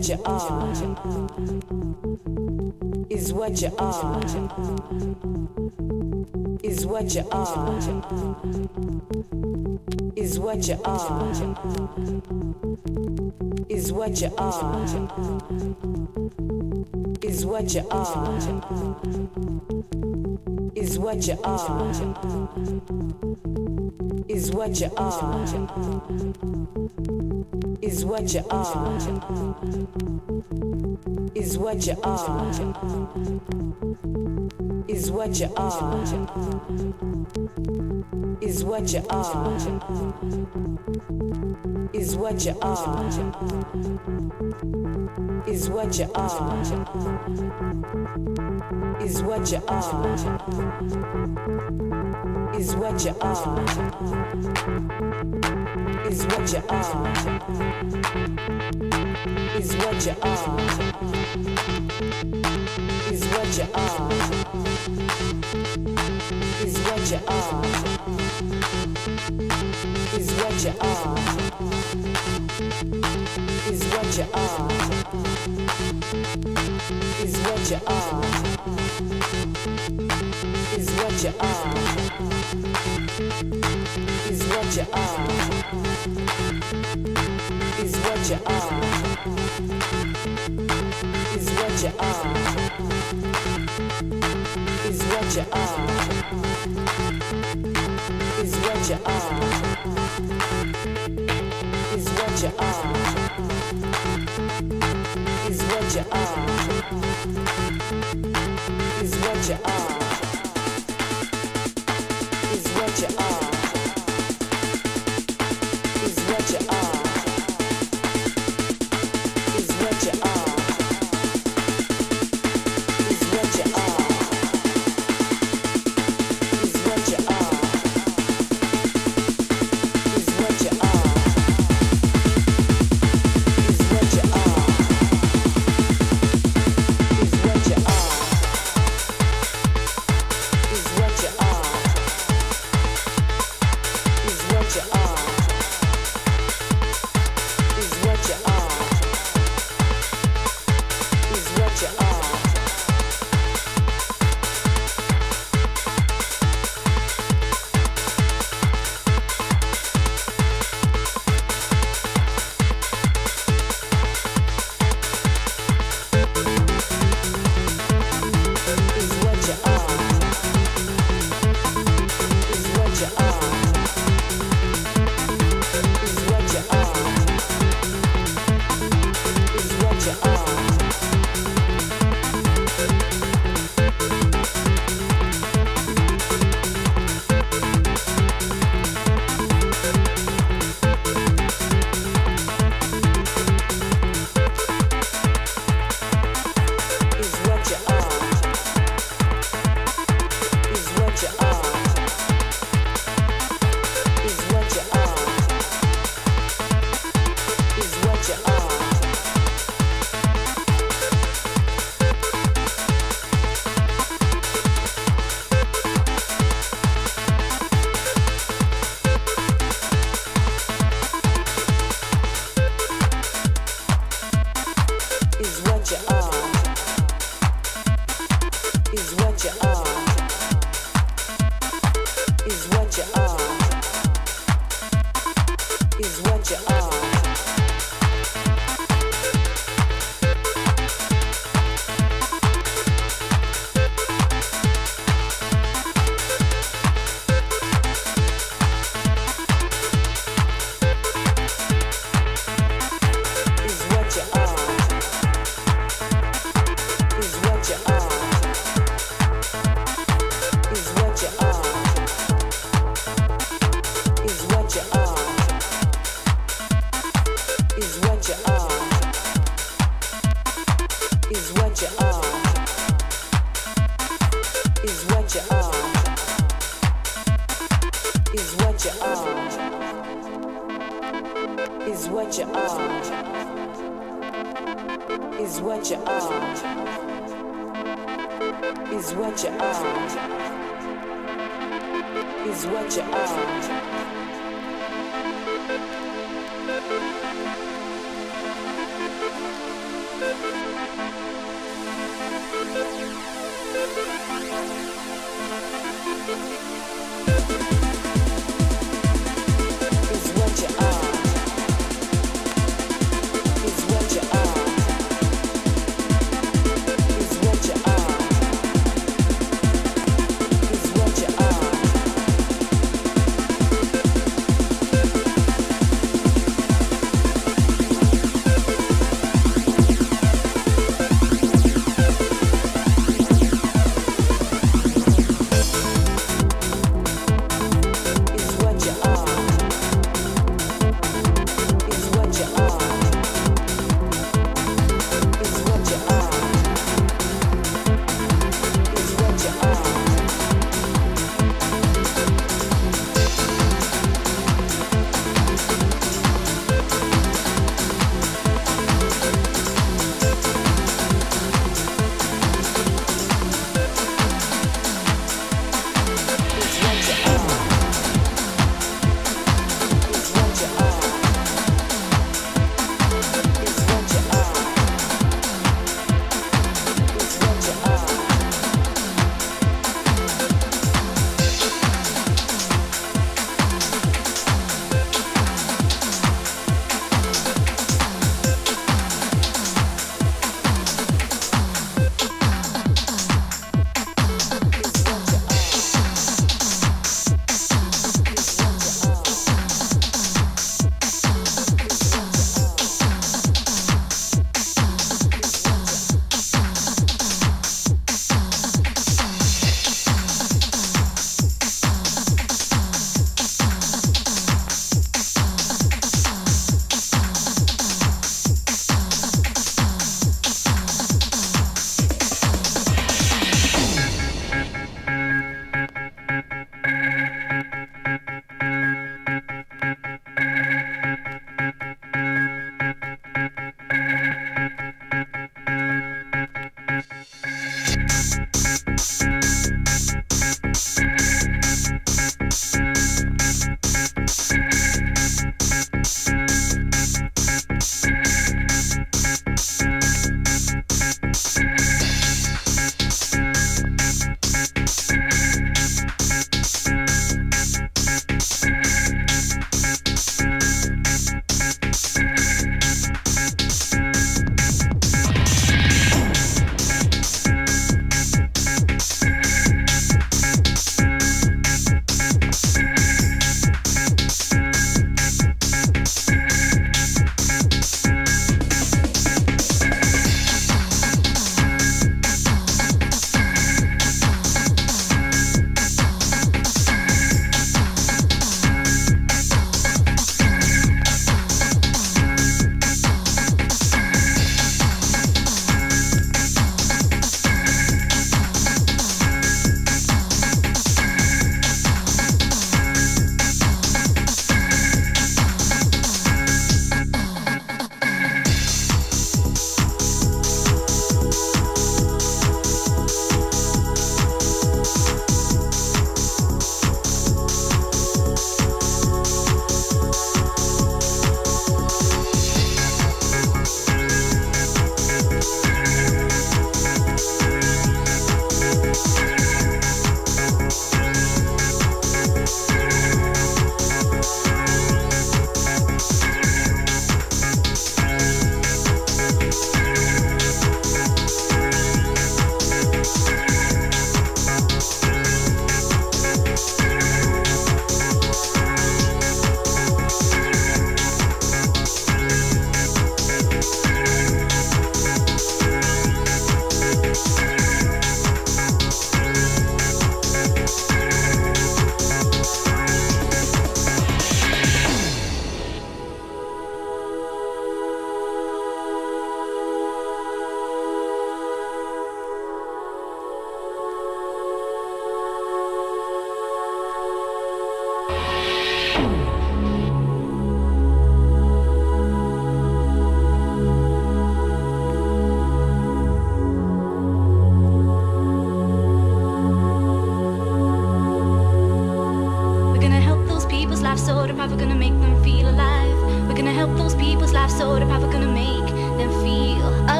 what you are. Is what you are. Is what you are. Is what you are. Is what you are. Is what you are. Is what you are. Is what you are is what you are. Is what you are. Is what you are. Is what you are. Is what you are. Is what you are. Is what you are. Is what you are is what you are. Is what you are. Is what you are. Is what you are. Is what you are. Is what you are. Is what you are. Is what you are. Is what you are is what you are is what you are what you are. what.